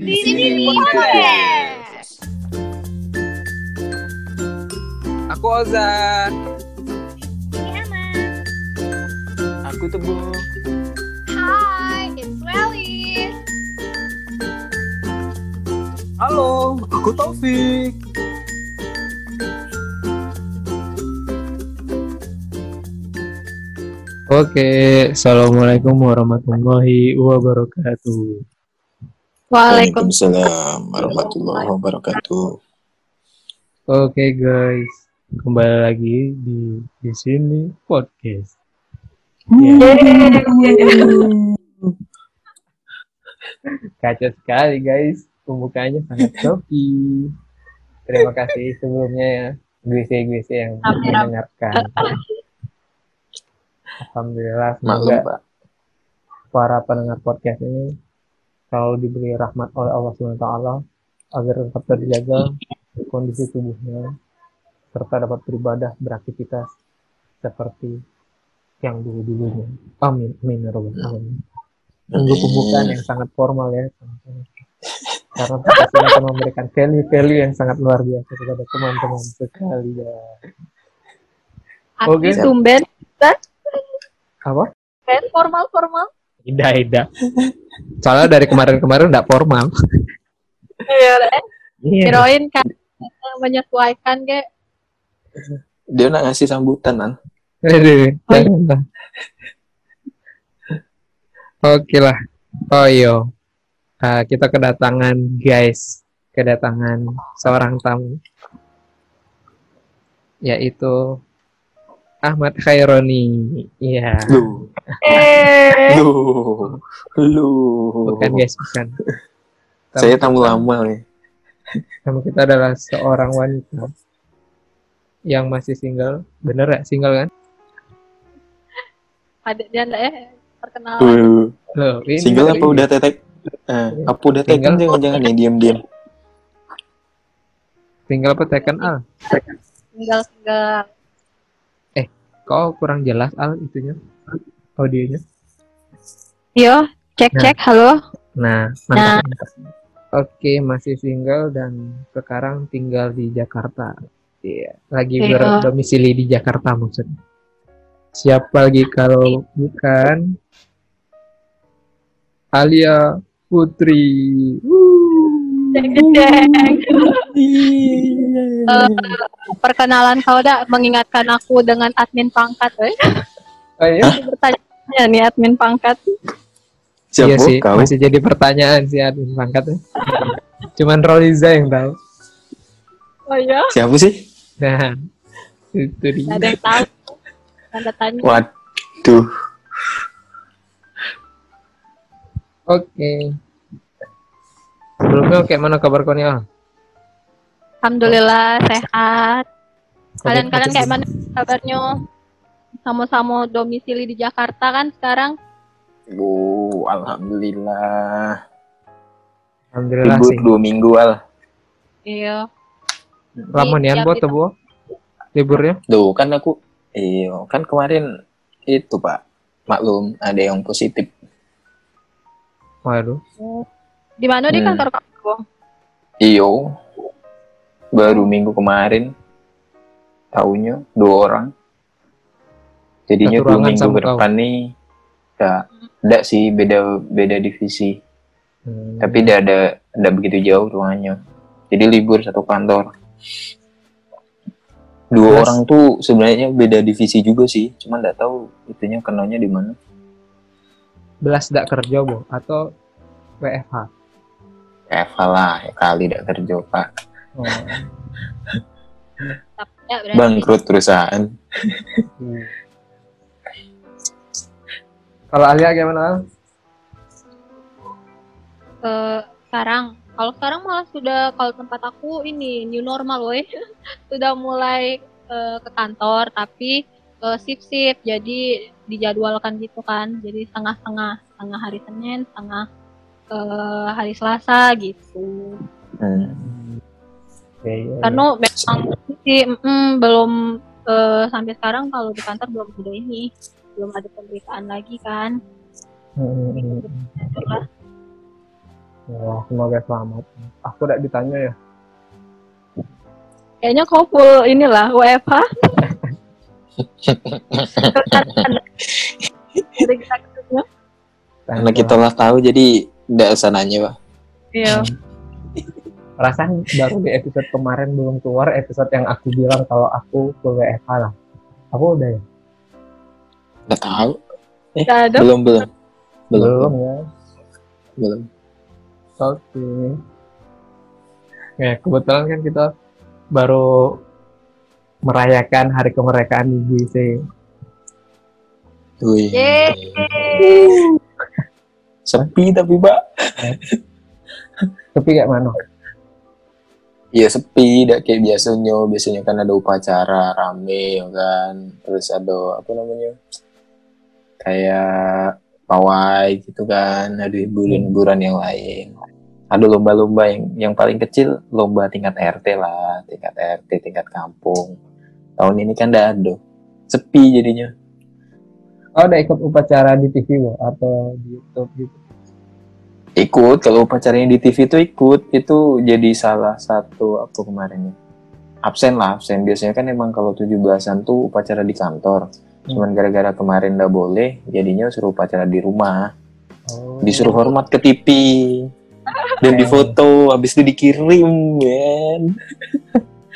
Di sini podcast. Aku Oza. Emma. Aku Tebu. Hi, it's Welly. Halo, aku Taufik. Oke, assalamualaikum warahmatullahi wabarakatuh. Waalaikumsalam warahmatullahi wabarakatuh. Oke guys, kembali lagi di di sini podcast. Ya, kacau sekali guys, pembukaannya sangat choppy. Terima kasih sebelumnya ya, GC-GC yang mendengarkan. Alhamdulillah, Maklum semoga Pak. para pendengar podcast ini selalu diberi rahmat oleh Allah SWT agar tetap terjaga kondisi tubuhnya serta dapat beribadah beraktivitas seperti yang dulu-dulunya. Amin. Amin. ya Rabbal Alamin. Tunggu pembukaan yang sangat formal ya. Karena ini akan memberikan value-value yang sangat luar biasa kepada teman-teman sekali ya. Oke. Oke. Tumben, Apa? ben formal formal. Ida, Ida. Soalnya dari kemarin-kemarin nggak formal. Iya, eh. Iya. Heroin kan menyesuaikan kayak Dia nak ngasih sambutan kan? Aduh, jangan lah. Oke lah. Oh iyo. Ah, kita kedatangan guys, kedatangan seorang tamu, yaitu Ahmad Khaironi. Iya, Lu, eh lu, lu. bukan guys, bukan. Saya tamu lama nih. Tamu kita adalah seorang wanita yang masih single. Bener ya, single kan? ada dia enggak ya perkenalan. Loh, ini Single dari- apa udah tetek? Eh, apa udah tekan Single. jangan-jangan nih diam-diam. Single apa Tekken Al? Tinggal tinggal Kok kurang jelas Al itunya? Audionya? Yo, cek cek halo. Nah, mantap. mantap. Oke, masih single dan sekarang tinggal di Jakarta. Iya, lagi Iya. berdomisili di Jakarta maksudnya. Siapa lagi kalau bukan Alia Putri. Cek. Eh, perkenalan kau dah mengingatkan aku dengan admin pangkat, eh. Oh iya? Bertanya nih admin pangkat. Iya Siapa sih, kau? masih jadi pertanyaan sih admin pangkatnya. Cuman Roliza yang tahu. Oh iya, Siapa sih? Nah, itu dia. Ada yang tahu. Tanda tanya. Waduh. Oke. Sebelumnya kayak mana kabar kau nih Al? Alhamdulillah sehat. Kalian kalian Covid kayak mana kabarnya? Sama-sama domisili di Jakarta kan sekarang? Bu, alhamdulillah. Alhamdulillah Libur sih. dua minggu al. Iya. Lama nih Iya, buat bu liburnya? Duh, kan aku Iya, kan kemarin itu Pak. Maklum, ada yang positif. Waduh. Di mana di Hmm. kantor kamu? Iyo, baru minggu kemarin tahunya dua orang. Jadinya Satu dua minggu ke kau. depan nih, ya, enggak sih beda beda divisi. Hmm. Tapi tidak ada enggak begitu jauh ruangannya. Jadi libur satu kantor. Dua Terus? orang tuh sebenarnya beda divisi juga sih, cuman enggak tahu itunya kenanya di mana. belas tidak kerja bu atau WFH? FH lah, ya kali enggak kerja Pak. Oh. Ya. Bangkrut perusahaan. Hmm. Kalau Alia gimana? Al? Eh, sekarang kalau sekarang malah sudah kalau tempat aku ini new normal woi sudah mulai eh, ke kantor tapi eh, shift shift jadi dijadwalkan gitu kan jadi setengah-setengah setengah hari Senin setengah eh, hari Selasa gitu Hmm. Oke, iya, iya. karena memang sih mm, belum eh, sampai sekarang kalau di kantor belum ada ini belum ada pemberitaan lagi kan Hmm, hmm, hmm. Ya, semoga selamat. Aku udah ditanya ya. Kayaknya kau full inilah WFH. Karena kita lah tahu jadi nggak usah nanya pak. Iya. Perasaan baru di episode kemarin belum keluar episode yang aku bilang kalau aku full WFH lah. Aku udah ya? Nggak tahu. Ada. Belum belum. Belum. Belum ya. Belum. Oke. Ya, kebetulan kan kita baru merayakan hari kemerdekaan di GC. Wih. Sepi tapi pak. Tapi kayak mana? Iya sepi, tidak kayak biasanya. Biasanya kan ada upacara rame, ya kan. Terus ada apa namanya? Kayak pawai gitu kan. Ada hiburan-hiburan yang lain. Ada lomba-lomba yang yang paling kecil lomba tingkat RT lah, tingkat RT, tingkat kampung. Tahun ini kan tidak ada. Sepi jadinya. Oh, udah ikut upacara di TV Bo? atau di YouTube gitu? Ikut, kalau upacaranya di TV itu ikut. Itu jadi salah satu apa kemarin ya? Absen lah, absen. Biasanya kan emang kalau 17-an tuh upacara di kantor. Cuman gara-gara kemarin nggak boleh, jadinya suruh upacara di rumah. Oh. Disuruh hormat ke TV. Dan difoto, habis itu dikirim, men.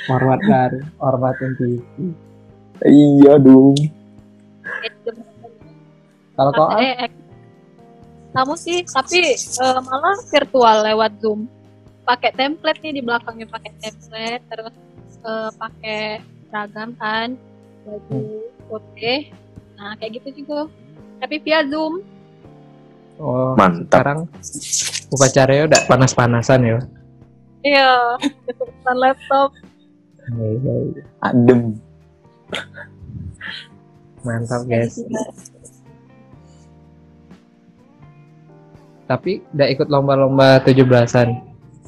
hormat dari hormatin TV. Iya dong. Kalau kau eh, kamu sih tapi eh, malah virtual lewat Zoom. Pakai template nih di belakangnya pakai template terus eh, pakai seragam kan baju putih. Nah, kayak gitu juga. Tapi via Zoom. oh, Mantap. sekarang upacaranya udah panas-panasan ya. Iya, depan laptop. Iya, iya, iya. Adem. Mantap guys. Tapi udah ikut lomba-lomba 17-an.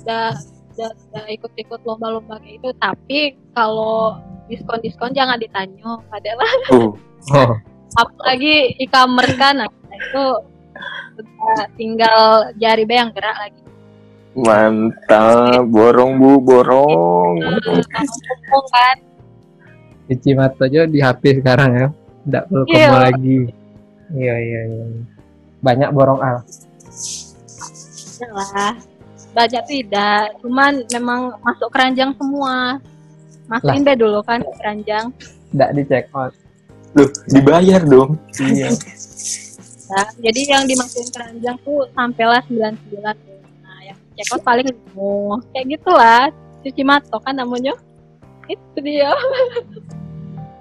Udah, udah, udah ikut-ikut lomba-lomba kayak itu. Tapi kalau diskon-diskon jangan ditanya. Padahal Uh, Oh, apalagi e-commerce kan nah, itu udah tinggal jari be yang gerak lagi. mantap. Borong bu, borong. Ngomong kan. Icimato aja di HP sekarang ya. Nggak perlu ke Iya. mall lagi. Iya, iya, iya. Banyak borong Al. Lah. Banyak tidak, cuman memang masuk keranjang semua. Masukin be dulu kan ke keranjang. Nggak di check out. Loh, dibayar dong. Iya. Ya. Jadi yang dimasukin keranjang tuh sampailah 99. Nah, yang check out paling oh, kayak gitulah. Cuci mato kan namanya. Itu dia.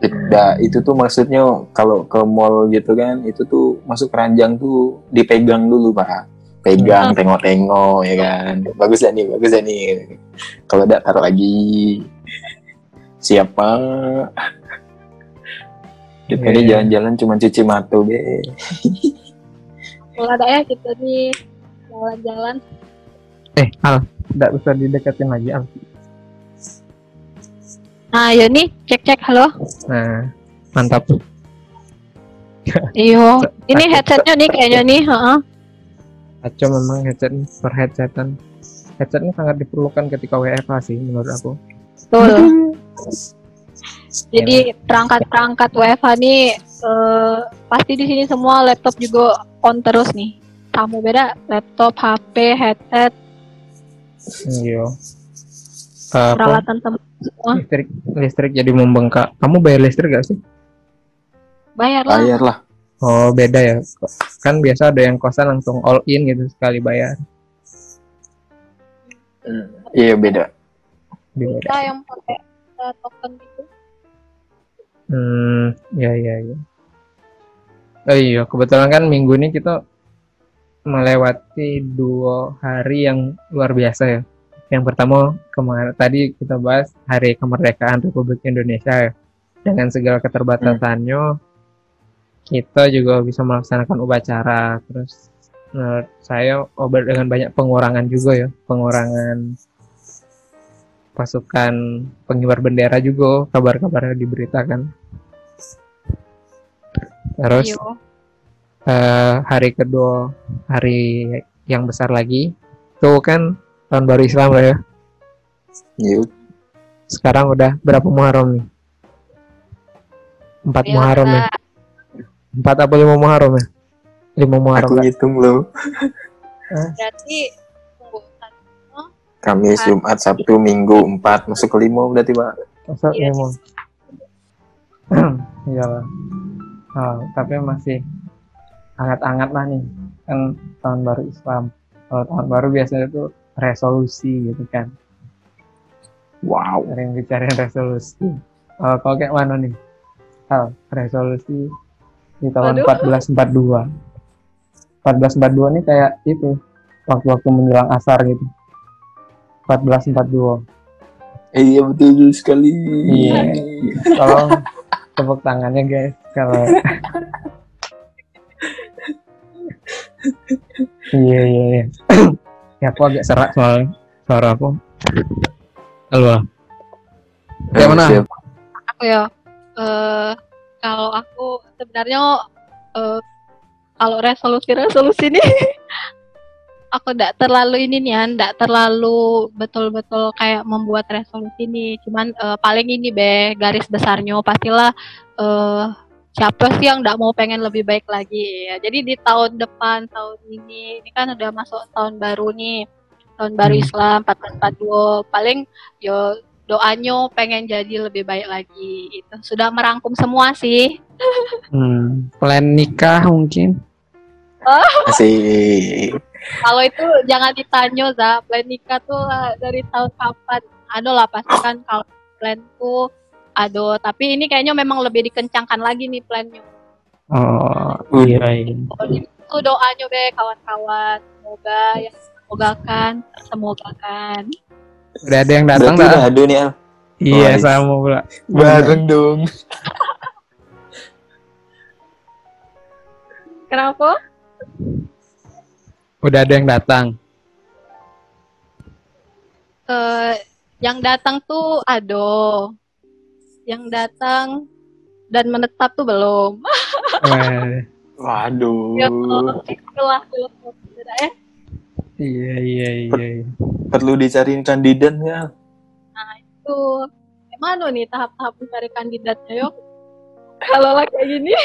Nah, itu tuh maksudnya kalau ke mall gitu kan, itu tuh masuk keranjang tuh dipegang dulu, Pak. Pegang, tengok-tengok ya kan. Bagus ya nih, bagus ya nih. Kalau enggak taruh lagi. Siapa? Kita Iya, ini iya. jalan-jalan cuma cuci mata, be. Kalau ada ya kita di jalan-jalan. Eh, Al. Nggak usah dideketin lagi Al. Nah, ya nih, cek-cek halo. Nah, mantap. Iyo, ini headsetnya nih kayaknya nih, heeh. Aco memang headset per headsetan. Headset ini sangat diperlukan ketika WFH sih menurut aku. Betul. Jadi perangkat-perangkat WFH nih eh, pasti di sini semua laptop juga on terus nih. Kamu beda laptop, HP, headset, Iya. Peralatan semua Listrik listrik jadi membengkak. Kamu bayar listrik gak sih? bayar lah. Bayar lah. Oh beda ya. Kan biasa ada yang kosan langsung all in gitu sekali bayar. Hmm, Iya, beda. Di beda. Kita yang pakai eh, token gitu. Hmm, ya ya ya. Oh iya, kebetulan kan minggu ini kita melewati dua hari yang luar biasa ya. Yang pertama kemarin tadi kita bahas Hari Kemerdekaan Republik Indonesia ya. Dengan segala keterbatasannya, kita juga bisa melaksanakan upacara. Terus menurut saya obat dengan banyak pengurangan juga ya, pengurangan pasukan pengibar bendera juga kabar-kabarnya diberitakan. Terus eh, hari kedua hari yang besar lagi Tuh kan tahun baru Islam lah ya. Yuk. Sekarang udah berapa Muharram nih? Empat Biasa. Muharram ya? Empat apa lima Muharram ya? Lima Muharram Aku lah. ngitung loh. Berarti. Kamis. Jumat, Sabtu, Minggu, empat masuk ke lima berarti pak. Masa Iya. lima? Iyalah. Oh, tapi masih hangat-hangat lah nih. Kan tahun baru Islam. Kalau tahun baru biasanya tuh resolusi gitu kan. Wow. Sering bicarain resolusi. Oh, kalau kayak mana nih? Hal resolusi di tahun Waduh. 1442. 1442 nih kayak itu waktu-waktu menjelang asar gitu. 1442. Iya betul sekali. Iya. Tolong tepuk tangannya guys kalau Iya iya iya. Ya aku agak serak soalnya suara aku. Halo. Kayak mana? Siap. Aku ya. eh kalau aku sebenarnya eh kalau resolusi-resolusi ini aku tidak terlalu ini nih, tidak terlalu betul-betul kayak membuat resolusi ini. Cuman eh, paling ini be garis besarnya pastilah eh siapa sih yang tidak mau pengen lebih baik lagi ya. Jadi di tahun depan tahun ini ini kan udah masuk tahun baru nih. Tahun baru Hmm. Islam 1442. Paling yo doanya pengen jadi lebih baik lagi itu. Sudah merangkum semua sih. Hmm, plan nikah mungkin. Asik. Kalau itu jangan ditanya za, plan nikah tuh lah dari tahun kapan? Ada lah pasti kan kalau plan tuh ada, tapi ini kayaknya memang lebih dikencangkan lagi nih plannya. Oh, iya iya. Itu doanya be kawan-kawan, semoga yang semogakan, semogakan. Udah ada yang datang dah. udah ada nih Al. Iya, Wah, sama pula. Bareng dong. Kenapa? Udah ada yang datang. Eh, yang datang tuh ada, yang datang dan menetap tuh belum. Waduh. Ya, itulah eh iya iya iya. iya. Perlu dicariin kandidat nggak? Al? tuh gimana nih tahap-tahap mencari kandidatnya yuk kalau lah kayak gini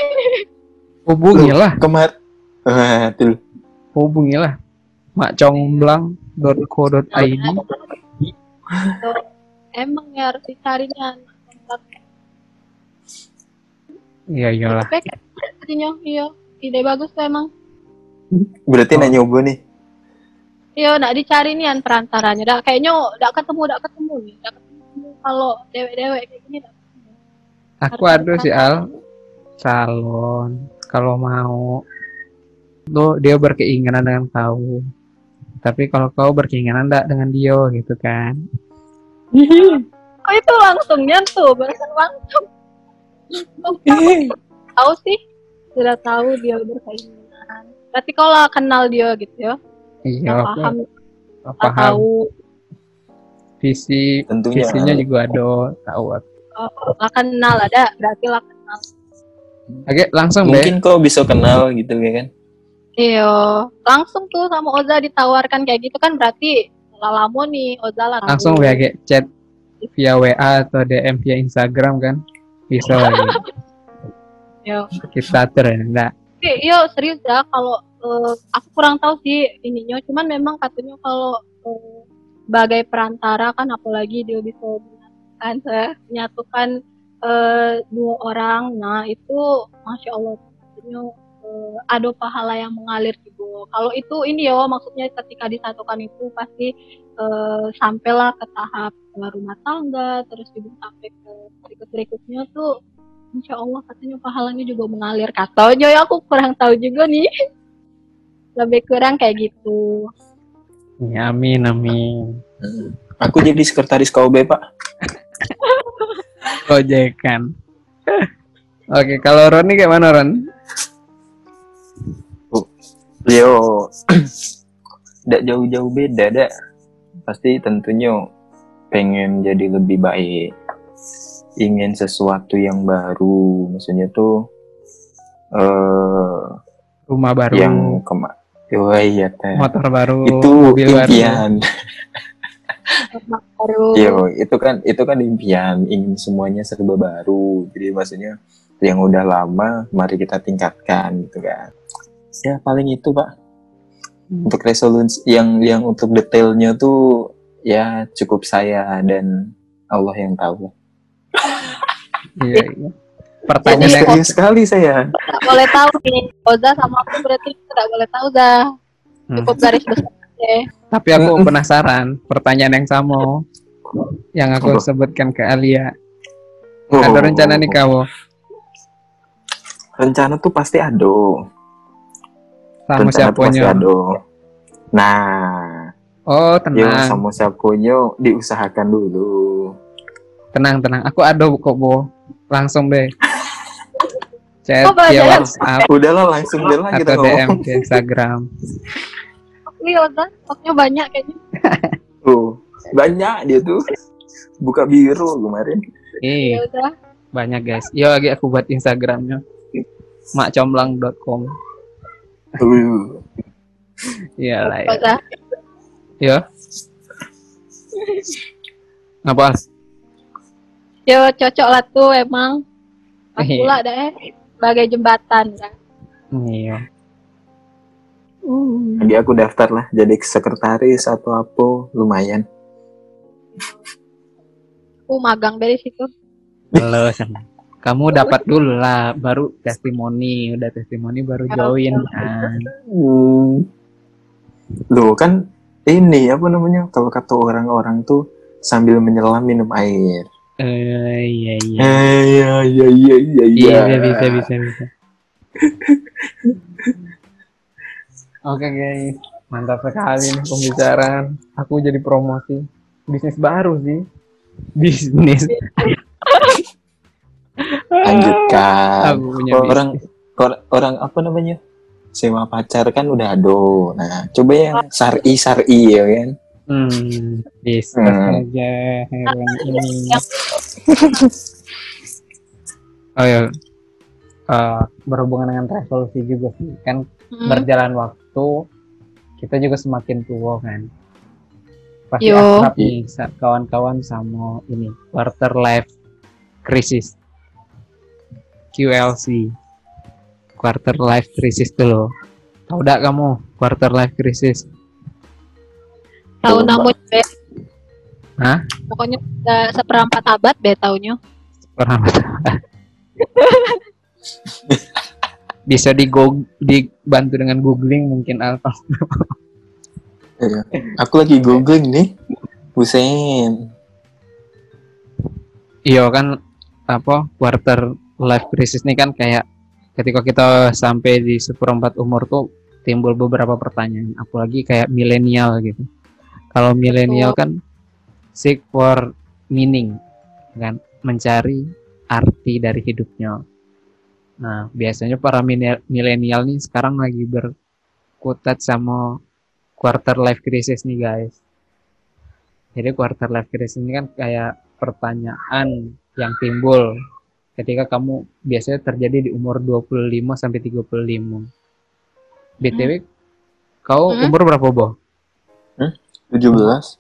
Hubungilah, Kemar. Tuh. hubungilah. makcomblang.co.id emang ya harus dicarinya Iya iyalah. Tapi artinya iya. Ide bagus tuh emang. Berarti nak nyoba nih. iya nggak dicari nih an perantaranya. Dah kayaknya nggak ketemu nggak ketemu nih. Nggak ketemu kalau dewek-dewek kayak gini nggak ketemu. Aku ada sih Al. Calon kalau mau. Tuh dia berkeinginan dengan kau. Tapi kalau kau berkeinginan enggak dengan dia gitu kan. oh itu langsungnya tuh barusan langsung. Oh, tahu sih sudah tahu dia berkeinginan berarti kalau kenal dia gitu ya Iya, paham paham. tahu Visi Tentunya. visinya juga ada tahu oh, nggak kenal ada berarti lah kenal Oke, langsung deh. Mungkin kau bisa kenal gitu ya kan? iya langsung tuh sama Oza ditawarkan kayak gitu kan berarti lama nih Oza lah Langsung ya chat via WA atau DM via Instagram kan. Bisa. Iya. Kita ya, enggak. Oke, iya serius ya kalau eh, aku kurang tahu sih ininya cuman memang katanya kalau eh, sebagai perantara kan apalagi dia bisa menyatukan menyatukan eh, dua orang nah itu masya Allah katanya eh, ada pahala yang mengalir juga kalau itu ini ya maksudnya ketika disatukan itu pasti eh, sampailah ke tahap eh, rumah tangga terus juga sampai ke berikut berikutnya tuh Insya Allah katanya pahalanya juga mengalir. Katanya ya aku kurang tahu juga nih. Lebih kurang kayak gitu. Ya, amin amin. Aku jadi sekretaris KOB pak. Gojekan. Oke, kalau Ron nih kayak mana Ron? Yo, tidak jauh-jauh beda dak. Pasti tentunya pengen jadi lebih baik, ingin sesuatu yang baru, maksudnya tuh eh Rumah baru. yang kema Oh iya teh. motor baru, Itu mobil baru. impian. Rumah baru. Iya, itu kan itu kan impian, ingin semuanya serba baru. Jadi maksudnya yang udah lama, mari kita tingkatkan gitu kan. Ya paling itu pak. Hmm. Untuk resolusi yang yang untuk detailnya tuh ya cukup saya dan Allah yang tahu. Iya, iya. Pertanyaan yang Serius sekali saya. Tidak boleh tahu nih. Oza sama aku berarti tidak boleh tahu dah. Hmm. Cukup garis besar. Tapi aku penasaran, pertanyaan yang sama yang aku Apa? sebutkan ke Alia. Oh, Ada rencana nih kamu Rencana tuh pasti ada. Sama siapanya? Nah, Oh, tenang. sama siapanya diusahakan dulu. Tenang, tenang. Aku ada kok, Bo. Langsung deh. Chat Oh, banyak. WhatsApp Udahlah langsung deh lah kita atau DM ngomong. ke Instagram. Wih, Oza, stoknya banyak kayaknya. Tuh, banyak dia tuh. Buka biru kemarin. Ya udah. banyak guys. Yo lagi aku buat Instagramnya. makcomblang.com. Iya lah ya. Oza. Yo. Apa? Yo cocok lah tuh emang. Pas Iya. pula dah eh. Sebagai jembatan kan. Iya. Nanti aku daftar lah jadi sekretaris atau apa lumayan. Aku magang dari situ. Halo, senang. Kamu dapat dulu lah, baru testimoni, udah testimoni baru join kan. Hmm. Loh kan ini apa namanya kalau kata orang-orang tuh sambil menyelam minum air. Eh, iya iya. Eh, Iya iya iya iya Iya, bisa bisa bisa bisa. Oke guys, mantap sekali nih pembicaraan. Aku jadi promosi bisnis baru sih. Bisnis. Lanjutkan. Aku punya Orang or- orang apa namanya? Sewa pacar kan udah ado. Nah, coba yang sari sari ya kan. Hmm, discuss Hmm. aja hewan ini. oh ya, Eh, berhubungan dengan resolusi juga sih. Kan Hmm. berjalan waktu, kita juga semakin tua kan. Pasti Yo. akrab nih kawan-kawan sama ini quarter life crisis. QLC. Quarter life crisis tuh loh. Tahu gak kamu quarter life crisis? Tahu namun be. Hah? Pokoknya udah seperempat abad be taunya. Pernah bisa di dibantu dengan googling mungkin apa Iya. Aku lagi googling nih. Busen. iya kan apa quarter life crisis ini kan kayak ketika kita sampai di seperempat umur tuh timbul beberapa pertanyaan apalagi kayak milenial gitu. Kalau milenial kan seek for meaning kan? Mencari arti dari hidupnya. Nah biasanya para milenial nih sekarang lagi berkutat sama quarter life crisis nih guys. Jadi quarter life crisis ini kan kayak pertanyaan yang timbul ketika kamu biasanya terjadi di umur 25 sampai 35. BTW kau Hmm. umur berapa, Bo? 17.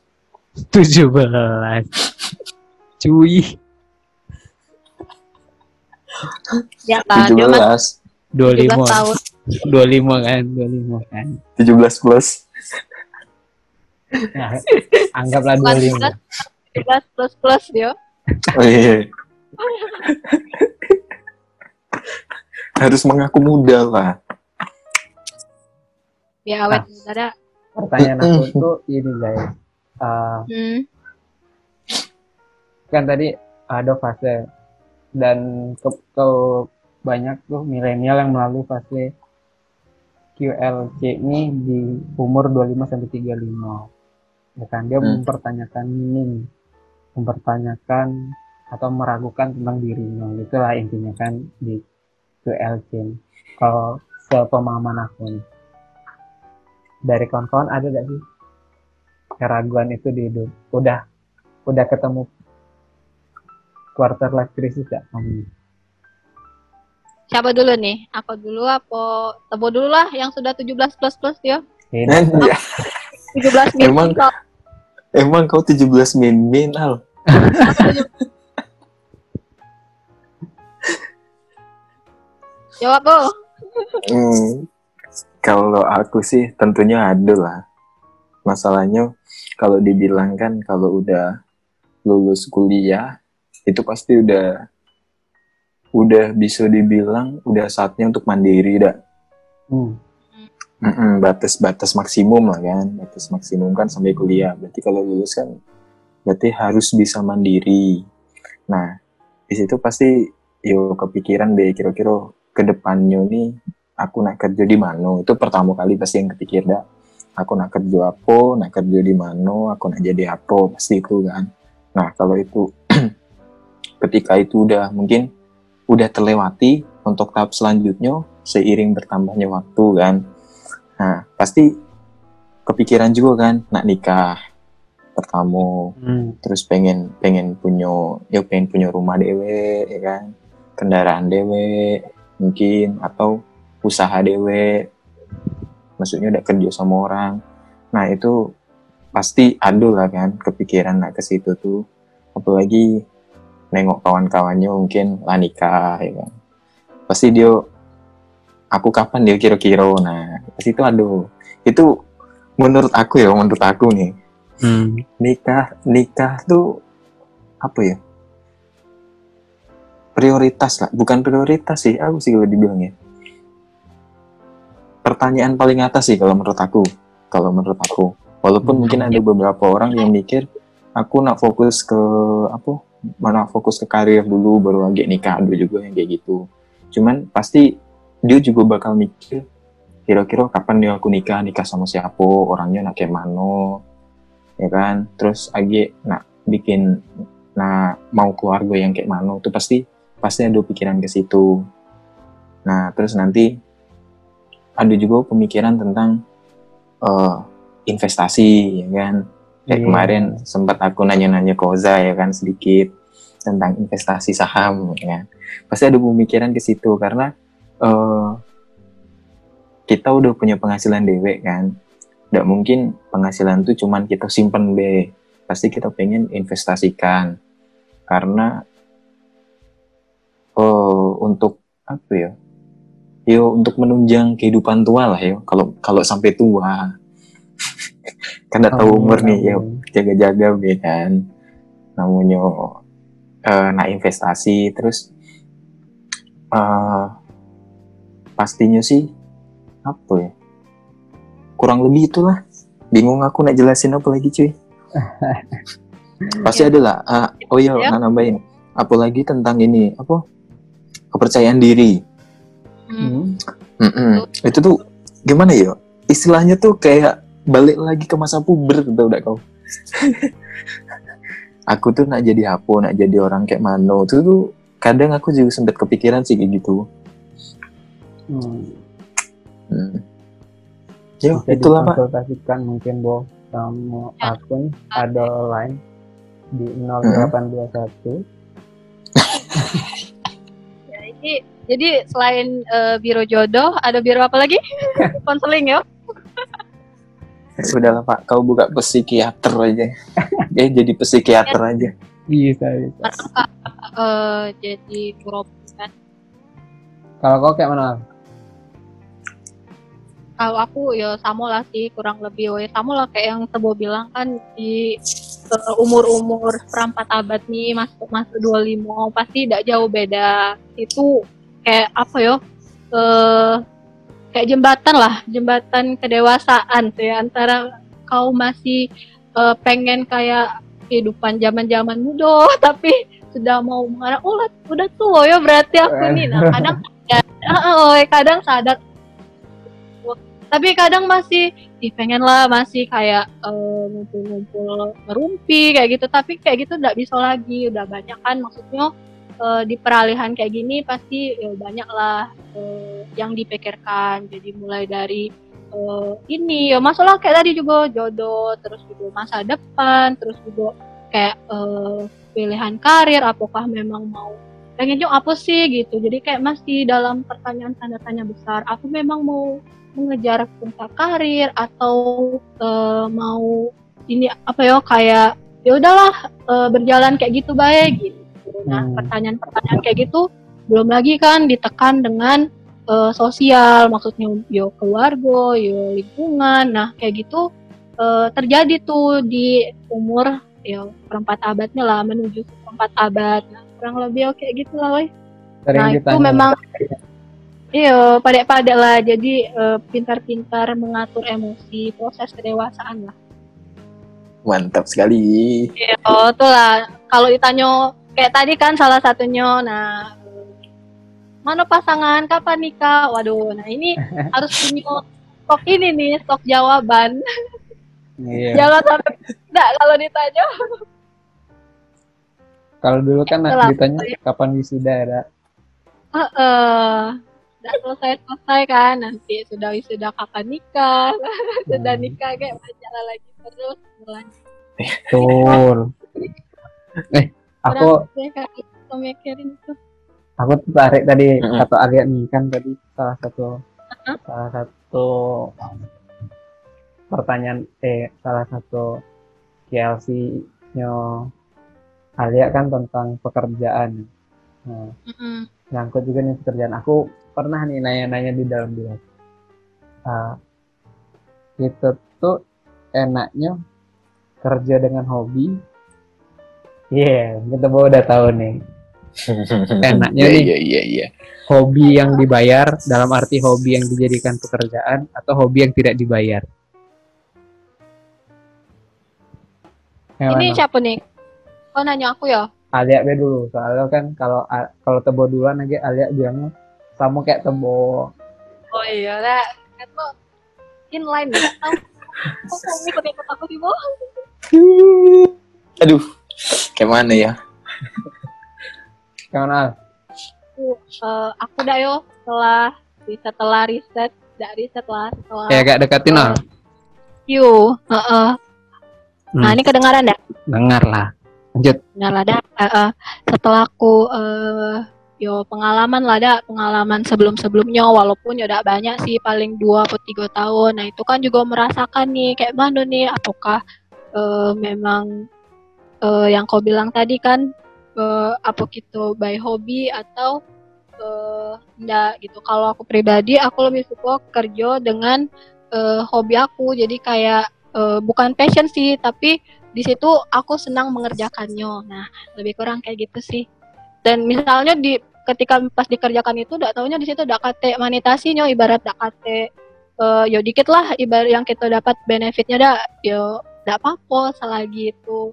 17. Cuy, Ya kan, dia mah 17. 17 25. tahun. 25 kan, 25 kan. 17 plus. Nah, anggaplah Bukan 25. 17 plus plus dia. Oh, iya. Harus mengaku muda lah. Ya awet muda dah. Pertanyaan aku tuh ini guys. Eh, Hmm. kan tadi ada fase dan ke, ke- banyak tuh milenial yang melalui fase QLC ini di umur 25 sampai 35. Ya kan dia Hmm. mempertanyakan meaning, mempertanyakan atau meragukan tentang dirinya. Itulah intinya kan di QLC. Kalau sepemahaman aku nih. Dari kawan-kawan ada gak sih keraguan itu di hidup? Udah udah ketemu quarter life crisis gak kamu? Siapa dulu nih? Aku dulu apa? Tebo dulu lah yang sudah 17 plus plus ya. Beda. Anjay, 17 min. Emang- emang kau 17 min min al Jawab oh. Hmm, kalau aku sih tentunya ada lah. Masalahnya kalau dibilang kan kalau udah lulus kuliah itu pasti udah udah bisa dibilang udah saatnya untuk mandiri dah. Hmm. Mm-mm, batas-batas maksimum lah kan, batas maksimum kan sampai kuliah. Berarti kalau lulus kan berarti harus bisa mandiri. Nah, di situ pasti yo kepikiran deh kira-kira ke depannya nih aku nak kerja di mana. Itu pertama kali pasti yang kepikir dah. Aku nak kerja apa, nak kerja di mana, aku nak jadi apa, pasti itu kan. Nah, kalau itu ketika itu udah mungkin udah terlewati untuk tahap selanjutnya seiring bertambahnya waktu kan. Nah, pasti kepikiran juga kan nak nikah pertama Hmm. terus pengen pengen punya ya pengen punya rumah dewe ya kan kendaraan dewe mungkin atau usaha dewe maksudnya udah kerja sama orang. Nah itu pasti ada lah kan kepikiran nak ke situ tuh. Apalagi nengok kawan-kawannya mungkin lah nikah ya kan. Pasti dia aku kapan dia kira-kira? Nah pasti itu ada. Itu menurut aku ya menurut aku nih. Hmm. nikah nikah tuh apa ya prioritas lah. Bukan prioritas sih aku sih kalau dibilang ya. Pertanyaan paling atas sih kalau menurut aku. Kalau menurut aku. Walaupun Hmm. mungkin ada beberapa orang yang mikir aku nak fokus ke apa? Mana fokus ke karir dulu baru lagi nikah ada juga yang kayak gitu. Cuman pasti dia juga bakal mikir kira-kira kapan dia aku nikah nikah sama siapa orangnya nak kayak mana ya kan? Terus agi nak bikin nah mau keluarga yang kayak mana itu pasti pasti ada pikiran ke situ. Nah terus nanti ada juga pemikiran tentang eh, investasi ya kan? Kayak Iya. kemarin sempat aku nanya-nanya ke Oza ya kan sedikit tentang investasi saham ya kan. pasti ada pemikiran ke situ karena eh, kita udah punya penghasilan dewe kan? Tidak mungkin penghasilan itu cuman kita simpen be pasti kita pengen investasikan. Karena oh untuk apa ya? Yo untuk menunjang kehidupan tua lah yo kalau kalau sampai tua. Kan udah tahu Amin, umur nih yo amin. jaga-jaga be kan. Namanya eh, nah investasi terus eh pastinya sih apa ya? Kurang lebih itulah. Bingung aku nak jelasin apa lagi cuy. Pasti ada lah. Ah, oh iya Ya. nak nambahin. Apalagi tentang ini apa kepercayaan diri Hmm. Hmm. Mm-mm. itu tuh gimana ya istilahnya tuh kayak balik lagi ke masa puber tau gak kau aku tuh nak jadi apa nak jadi orang kayak mano tuh tuh kadang aku juga sempat kepikiran sih kayak gitu Hmm. hmm. Yo, Bisa itulah pak dikonsultasikan mungkin Bo sama Ya. akun ada line di Hmm. 0821 Ya, ini jadi selain eh, biro jodoh, ada biro apa lagi? Konseling ya. udahlah pak. Kau buka psikiater aja. Eh jadi psikiater aja. Bisa bisa. Eh, jadi kan. kalau kau kayak mana? Kalau aku ya sama lah sih kurang lebih. We sama lah kayak yang Tebo bilang kan di umur-umur seperempat abad nih masuk masuk 25 pasti tidak jauh beda. Itu kayak apa ya? Eh kayak jembatan lah, jembatan kedewasaan tuh ya antara kau masih eh, pengen kayak kehidupan zaman-zaman muda tapi sudah mau mengarah oh lah, udah tua ya berarti aku nih nah kadang ya, oh, kadang sadar tapi kadang masih ih pengen lah masih kayak eh, ngumpul-ngumpul merumpi kayak gitu. Tapi kayak gitu nggak bisa lagi. Udah banyak kan maksudnya eh, di peralihan kayak gini pasti ya, banyak lah eh, yang dipikirkan. Jadi mulai dari eh, ini ya masalah kayak tadi juga jodoh terus juga masa depan terus juga kayak eh, pilihan karir apakah memang mau pengennya apa sih gitu. Jadi kayak masih dalam pertanyaan tanda tanya besar aku memang mau mengejar puncak karir atau eh, mau ini apa ya kayak ya udahlah eh, berjalan kayak gitu baik gitu nah Hmm. pertanyaan-pertanyaan kayak gitu belum lagi kan ditekan dengan eh, sosial maksudnya yo keluarga yo lingkungan nah kayak gitu eh, terjadi tuh di umur ya perempat abadnya lah menuju ke perempat abad nah kurang lebih ya kayak gitu lah. Sering nah itu memang iya pada-pada lah jadi eh, pintar-pintar mengatur emosi proses kedewasaan lah Mantap sekali. oh tuh lah kalau ditanya kayak tadi kan salah satunya nah mana pasangan kapan nikah waduh nah ini harus punya stok ini nih stok jawaban Iya. jangan sampai tidak kalau ditanya Kalau dulu kan Itulah. ditanya kapan wisuda ada. Heeh. Nggak selesai-selesai kan nanti sudah wisuda kapan nikah sudah Hmm. nikah kayak pacaran lagi terus berlanjut Betul. Eh, aku mikirin tuh aku tertarik tadi Mm-mm. kata Arya nih kan tadi salah satu salah satu pertanyaan eh salah satu KLC-nya Alia kan tentang pekerjaan. Nah, Mm-mm. nyangkut juga nih pekerjaan. Aku pernah nih nanya-nanya di dalam dia. Ah, itu tuh enaknya kerja dengan hobi. Iya, kita baru udah tahu nih. Enaknya Iya nih. iya iya iya. Hobi yang dibayar dalam arti hobi yang dijadikan pekerjaan atau hobi yang tidak dibayar. Yang ini mana? siapa nih oh nanya aku ya Alia be dulu soalnya kan kalau kalau tebo duluan aja Alia bilangnya sama kayak tebo oh iya lah itu inline ya. Tahu kok kamu ikut ikut aku sih Bo? Aduh, kayak mana ya? mana aku eh, aku dah yo. Setelah setelah riset dah riset lah setelah kayak agak deketin lah Q heeh. nah Hmm. ini kedengaran dah? Dengar lah. Lanjut. Nah lah dah, eh, eh, setelah aku eh, yo pengalaman lah dah, pengalaman sebelum-sebelumnya walaupun ya udah banyak sih paling dua atau tiga tahun. Nah itu kan juga merasakan nih kayak mana nih, apakah eh, memang eh, yang kau bilang tadi kan eh, apa gitu by hobi atau eh, enggak gitu. Kalau aku pribadi aku lebih suka kerja dengan eh, hobi aku, jadi kayak eh, bukan passion sih, tapi di situ aku senang mengerjakannya. Nah, lebih kurang kayak gitu sih. Dan misalnya di ketika pas dikerjakan itu udah taunya di situ udah kate manitasinya ibarat udah kate eh yo dikit lah ibarat yang kita dapat benefitnya dah yo enggak apa-apa selagi itu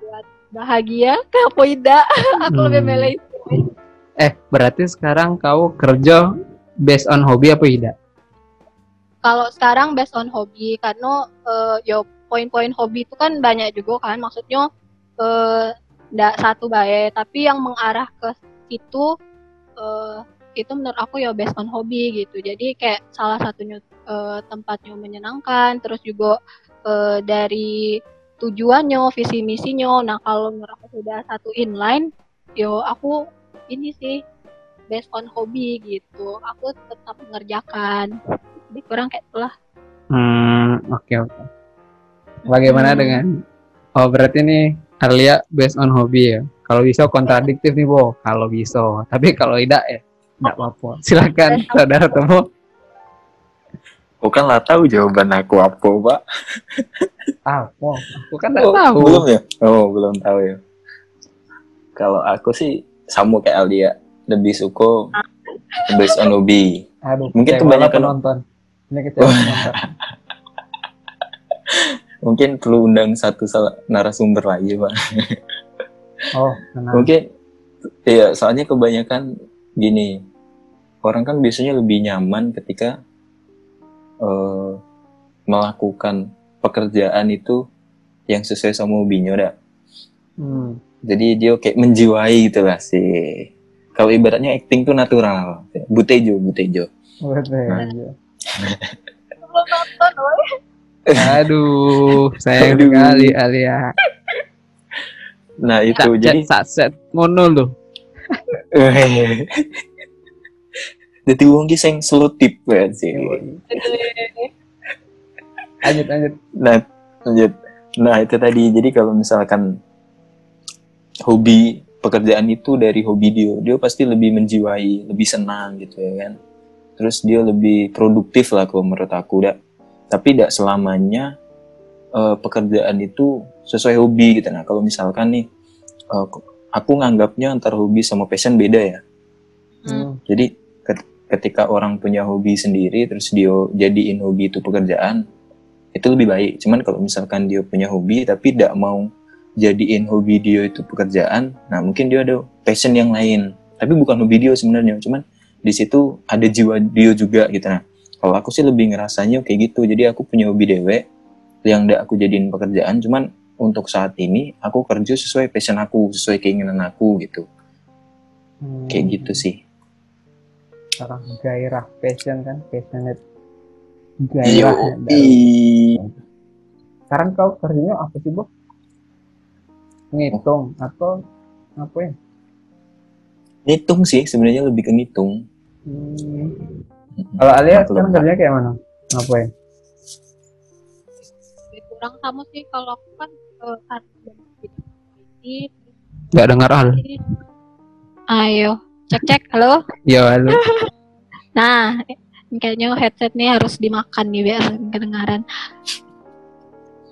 buat bahagia kenapa tidak aku lebih Hmm. milih itu. eh berarti sekarang kau kerja based on hobi apa tidak kalau sekarang based on hobi karena eh, yo poin-poin hobi itu kan banyak juga kan maksudnya eh ndak satu baik tapi yang mengarah ke situ eh, itu menurut aku ya based on hobi gitu. Jadi kayak salah satunya eh, tempatnya menyenangkan terus juga eh, dari tujuannya visi misinya. Nah kalau menurut aku sudah satu inline yo aku ini sih based on hobi gitu. Aku tetap mengerjakan. Lebih kurang kayak itulah. Hmm oke oke. Bagaimana Hmm. dengan oh berarti nih Arlia based on hobi ya. Kalau bisa kontradiktif nih Bo. Kalau bisa. Tapi kalau tidak ya tidak apa-apa. Silakan saudara temu. Aku kan lah tahu jawaban aku apa, Pak. apa? Aku kan tidak Oh, tahu. Belum ya? Oh, belum tahu ya. Kalau aku sih sama kayak Aldia, lebih suka based on hobi. aduh Mungkin kebanyakan- penonton. Ini kecewa penonton Mungkin perlu undang satu narasumber lagi, Pak. oh tenang Mungkin iya, soalnya kebanyakan gini. Orang kan biasanya lebih nyaman ketika eh, melakukan pekerjaan itu yang sesuai sama hobinya, dah. hmm. Jadi dia kayak menjiwai gitu lah sih. Kalau ibaratnya acting tuh natural. Butejo, butejo. betul Nah. nonton. Aduh sayang Aduh. sekali Alia Nah itu jadi saset ngono loh. Jadi wong ki sing selutip ya sih. lanjut lanjut Nah, lanjut. Nah, itu tadi. Jadi kalau misalkan hobi pekerjaan itu dari hobi dia, dia pasti lebih menjiwai, lebih senang gitu ya kan. Terus dia lebih produktif lah kalau menurut aku, dak. Tapi tidak selamanya eh, pekerjaan itu sesuai hobi gitu. Nah, kalau misalkan nih, eh, aku nganggapnya antara hobi sama passion beda ya. Hmm. Jadi ket- ketika orang punya hobi sendiri terus dia jadiin hobi itu pekerjaan itu lebih baik. Cuman kalau misalkan dia punya hobi tapi tidak mau jadiin hobi dia itu pekerjaan, nah mungkin dia ada passion yang lain. Tapi bukan hobi dia sebenarnya, cuman di situ ada jiwa dia juga gitu nah. Kalau aku sih lebih ngerasanya kayak gitu. Jadi aku punya hobi dewe yang tidak aku jadiin pekerjaan, cuman untuk saat ini aku kerja sesuai passion aku, sesuai keinginan aku gitu. Hmm. Kayak gitu sih. sekarang gairah passion kan passionate Yo, gairah sekarang kau kerjanya apa sih bu ngitung atau apa ya ngitung sih sebenarnya lebih ke ngitung Hmm. Kalau Alia sekarang kerjanya kayak mana? Ngapain? Lebih kurang sama sih kalau aku kan eh, karena ini nggak dengar Al. Ayo cek cek halo? Ya halo. Nah kayaknya headset nih harus dimakan nih biar kedengaran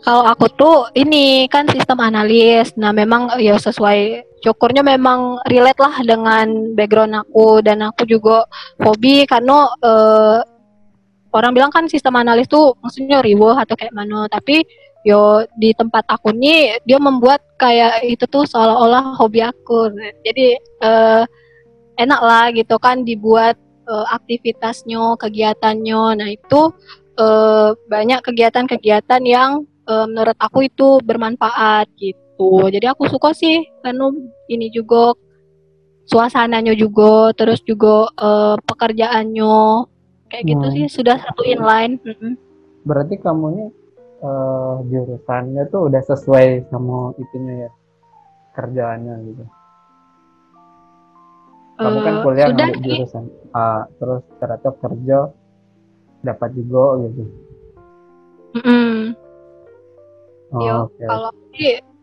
kalau aku tuh ini kan sistem analis. Nah memang ya sesuai syukurnya memang relate lah dengan background aku. Dan aku juga hobi karena eh, orang bilang kan sistem analis tuh maksudnya riweh atau kayak mana. Tapi yo di tempat aku nih dia membuat kayak itu tuh seolah-olah hobi aku. Jadi eh, enak lah gitu kan dibuat eh, aktivitasnya kegiatannya. Nah itu eh, banyak kegiatan-kegiatan yang eh, menurut aku itu bermanfaat gitu. Jadi aku suka sih karena ini juga suasananya juga terus juga eh, pekerjaannya. Kayak gitu Hmm. sih sudah satu inline berarti kamu nih eh, jurusannya tuh udah sesuai sama itunya ya kerjaannya gitu? Kamu kan kuliah sudah ngambil jurusan A terus ternyata kerja dapat juga gitu. Mm-mm. Oh, Yo, oke kalau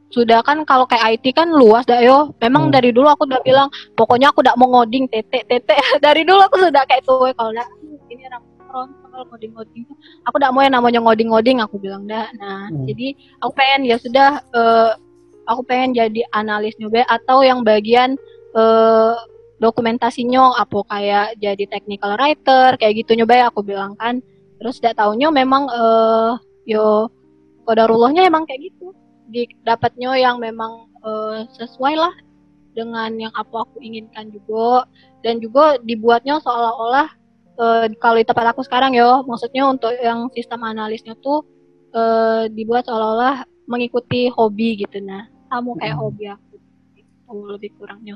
sudah kan kalau kayak IT kan luas dah yo. Memang Hmm. dari dulu aku udah bilang pokoknya aku udah mau ngoding tete tete. dari dulu aku sudah kayak tuh kalau nggak ini orang front kalau ngoding ngoding aku udah mau yang namanya ngoding ngoding aku bilang dah. Nah Hmm. jadi aku pengen ya sudah eh, aku pengen jadi analis nyoba atau yang bagian eh, dokumentasinya apa kayak jadi technical writer kayak gitu nyoba ya aku bilang kan. Terus tidak tahunya memang eh yo kodarullahnya emang kayak gitu dapatnya yang memang eh, sesuai lah dengan yang apa aku inginkan juga dan juga dibuatnya seolah-olah eh, kalau di tempat aku sekarang yo maksudnya untuk yang sistem analisnya tuh eh, dibuat seolah-olah mengikuti hobi gitu nah kamu kayak Hmm. hobi aku itu lebih kurangnya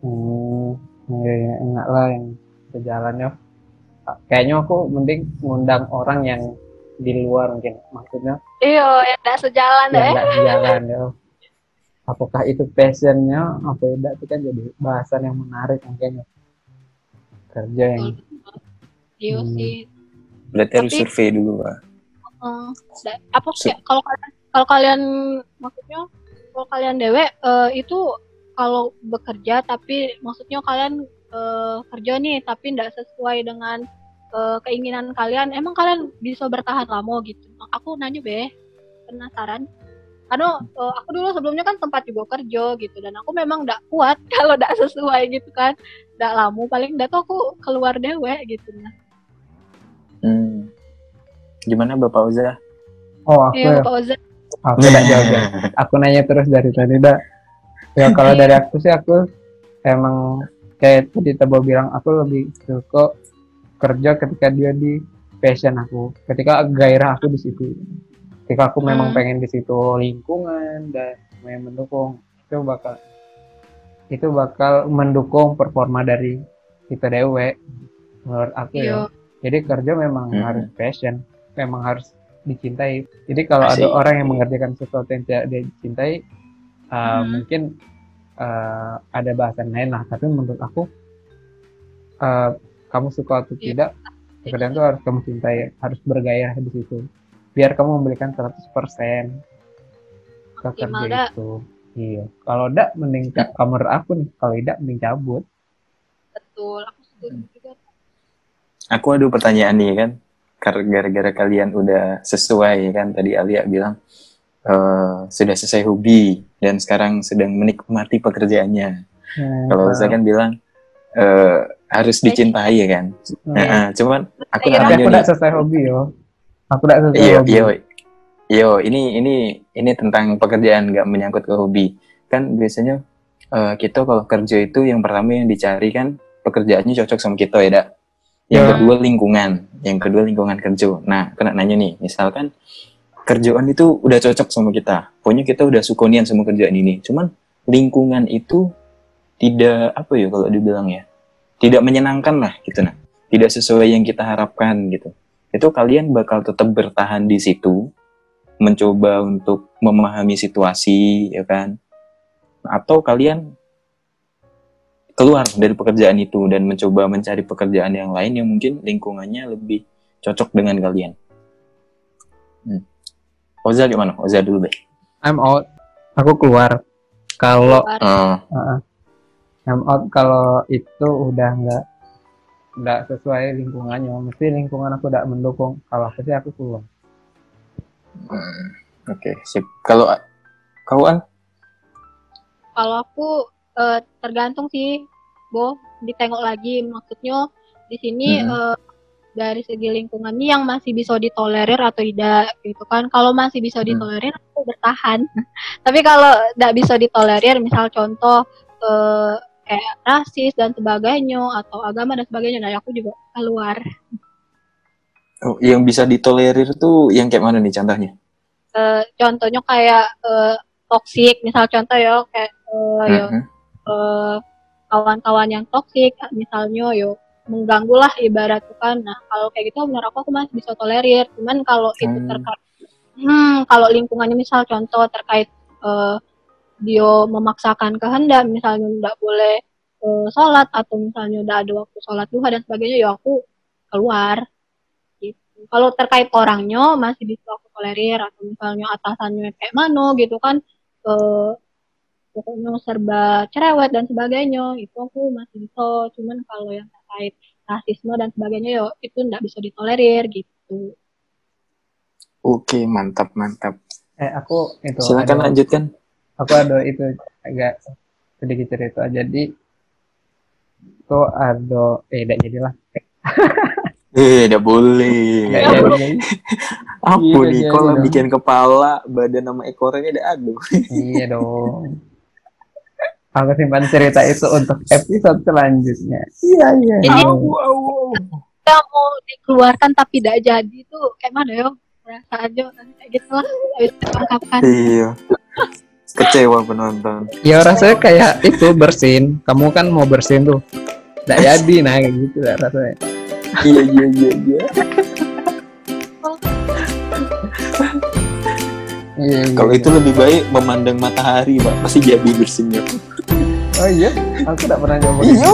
Hmm, ya, ya, enak lah yang sejalannya. Kayaknya aku mending ngundang orang yang di luar mungkin. Maksudnya iya ya tidak sejalan yang deh nggak sejalan ya. Apakah itu passionnya apa tidak itu kan jadi bahasan yang menarik mungkin ya. Kerja yang iya Hmm. sih berarti harus survei dulu pak Eh, da- apa kayak kalau kalian kalau kalian maksudnya kalau kalian dewe eh, itu kalau bekerja tapi maksudnya kalian eh, kerja nih tapi tidak sesuai dengan eh, keinginan kalian emang kalian bisa bertahan lama gitu aku nanya be penasaran karena eh, aku dulu sebelumnya kan sempat juga kerja gitu dan aku memang tidak kuat kalau tidak sesuai gitu kan tidak lama paling tidak tuh aku keluar dewe gitu nah hmm. gimana bapak Uza Oh aku iya ya. Pak Oza Aku tidak ya. Aku nanya terus dari tadi dah. Ya kalau dari aku sih aku emang kayak tadi Tabo bilang aku lebih suka kerja ketika dia di passion aku. Ketika gairah aku di situ. Ketika aku memang Hmm. pengen di situ lingkungan dan memang mendukung itu bakal itu bakal mendukung performa dari kita dewe menurut aku ya. Iya. Jadi kerja memang Mhm. harus passion, memang harus dicintai. Jadi kalau ada Asik. orang yang mengerjakan sesuatu yang tidak dia cintai, uh, Mhm. mungkin eh, ada bahasan lain lah tapi menurut aku eh, kamu suka atau Iya. tidak pekerjaan itu harus kamu cintai harus bergairah di situ biar kamu memberikan 100% ke kerja itu. Iya. Kalau enggak mending kamar aku nih. Kalau tidak mending cabut. Betul. Aku setuju juga. Aku ada pertanyaan nih kan, gara-gara kalian udah sesuai kan tadi Alia bilang eh, sudah selesai hobi dan sekarang sedang menikmati pekerjaannya. Kalau saya kan bilang eh, harus dicintai ya kan. Hmm. Nah, cuman aku Iya, nanya aku udah selesai hobi yo aku udah selesai Iya, hobi iya, Yo, ini ini ini tentang pekerjaan nggak menyangkut ke hobi. Kan biasanya eh, kita kalau kerja itu yang pertama yang dicari kan pekerjaannya cocok sama kita ya, Dak. Yang Ya. kedua lingkungan, yang kedua lingkungan kerja. Nah, aku nak nanya nih, misalkan kerjaan itu udah cocok sama kita. Pokoknya kita udah sukonian sama kerjaan ini. Cuman lingkungan itu tidak apa ya kalau dibilang ya, tidak menyenangkan lah gitu nah. Tidak sesuai yang kita harapkan gitu. Itu kalian bakal tetap bertahan di situ mencoba untuk memahami situasi ya kan atau kalian keluar dari pekerjaan itu dan mencoba mencari pekerjaan yang lain yang mungkin lingkungannya lebih cocok dengan kalian hmm. Oza gimana Oza dulu deh I'm out aku keluar kalau Keluar. oh, I'm out kalau itu udah nggak nggak sesuai lingkungannya. Mesti lingkungan aku tidak mendukung. Kalau aku sih aku keluar hmm, oke sip. Kalau kawan kalau aku eh, tergantung sih Bo. Ditengok lagi maksudnya di sini Mhm. eh, dari segi lingkungan ini yang masih bisa ditolerir atau tidak gitu kan. Kalau masih bisa Hmm. ditolerir aku bertahan. Tapi kalau tidak bisa ditolerir misal contoh eh, kayak rasis dan sebagainya atau agama dan sebagainya. Nah aku juga keluar. Oh, yang bisa ditolerir tuh yang kayak mana nih contohnya? Eh, contohnya kayak eh, toksik misal contoh ya kayak ya Mhm. eh, kawan-kawan yang toksik misalnya yo mengganggu lah ibarat tuh kan. Nah kalau kayak gitu menurut aku aku masih bisa tolerir. Cuman kalau itu Hmm. terkait hmm kalau lingkungannya misal contoh terkait eh, dia memaksakan kehendak misalnya nggak boleh eh, sholat atau misalnya udah ada waktu sholat duha dan sebagainya ya aku keluar. Gitu. Kalau terkait orangnya masih bisa aku tolerir atau misalnya atasannya kayak mana gitu kan eh, pokoknya serba cerewet dan sebagainya itu aku masih bisa. Cuman kalau yang terkait rasisme dan sebagainya yo itu nggak bisa ditolerir gitu. Oke mantap mantap. Eh aku itu silakan ada- lanjutkan aku ada itu agak sedikit cerita. Jadi itu ada eh tidak jadilah eh tidak boleh Nggak jadi. Apa? Iya, nih? kalau bikin kepala badan sama ekornya ada? Aduh. Iya dong. Aku simpan cerita itu untuk episode selanjutnya. Iya iya. Jadi- iya. kita mau dikeluarkan tapi tidak jadi tuh. Kayak mana yo merasa aja kayak gitu lah. Habis terungkapkan iya kecewa penonton. Ya rasanya kayak itu bersin. Kamu kan mau bersin tuh. Tidak jadi nah kayak gitu lah rasanya. Iya iya iya iya. Iya, iya, kalau iya. itu lebih baik memandang matahari pak. Pasti jadi bersihnya oh iya? Aku tidak pernah nyoba iya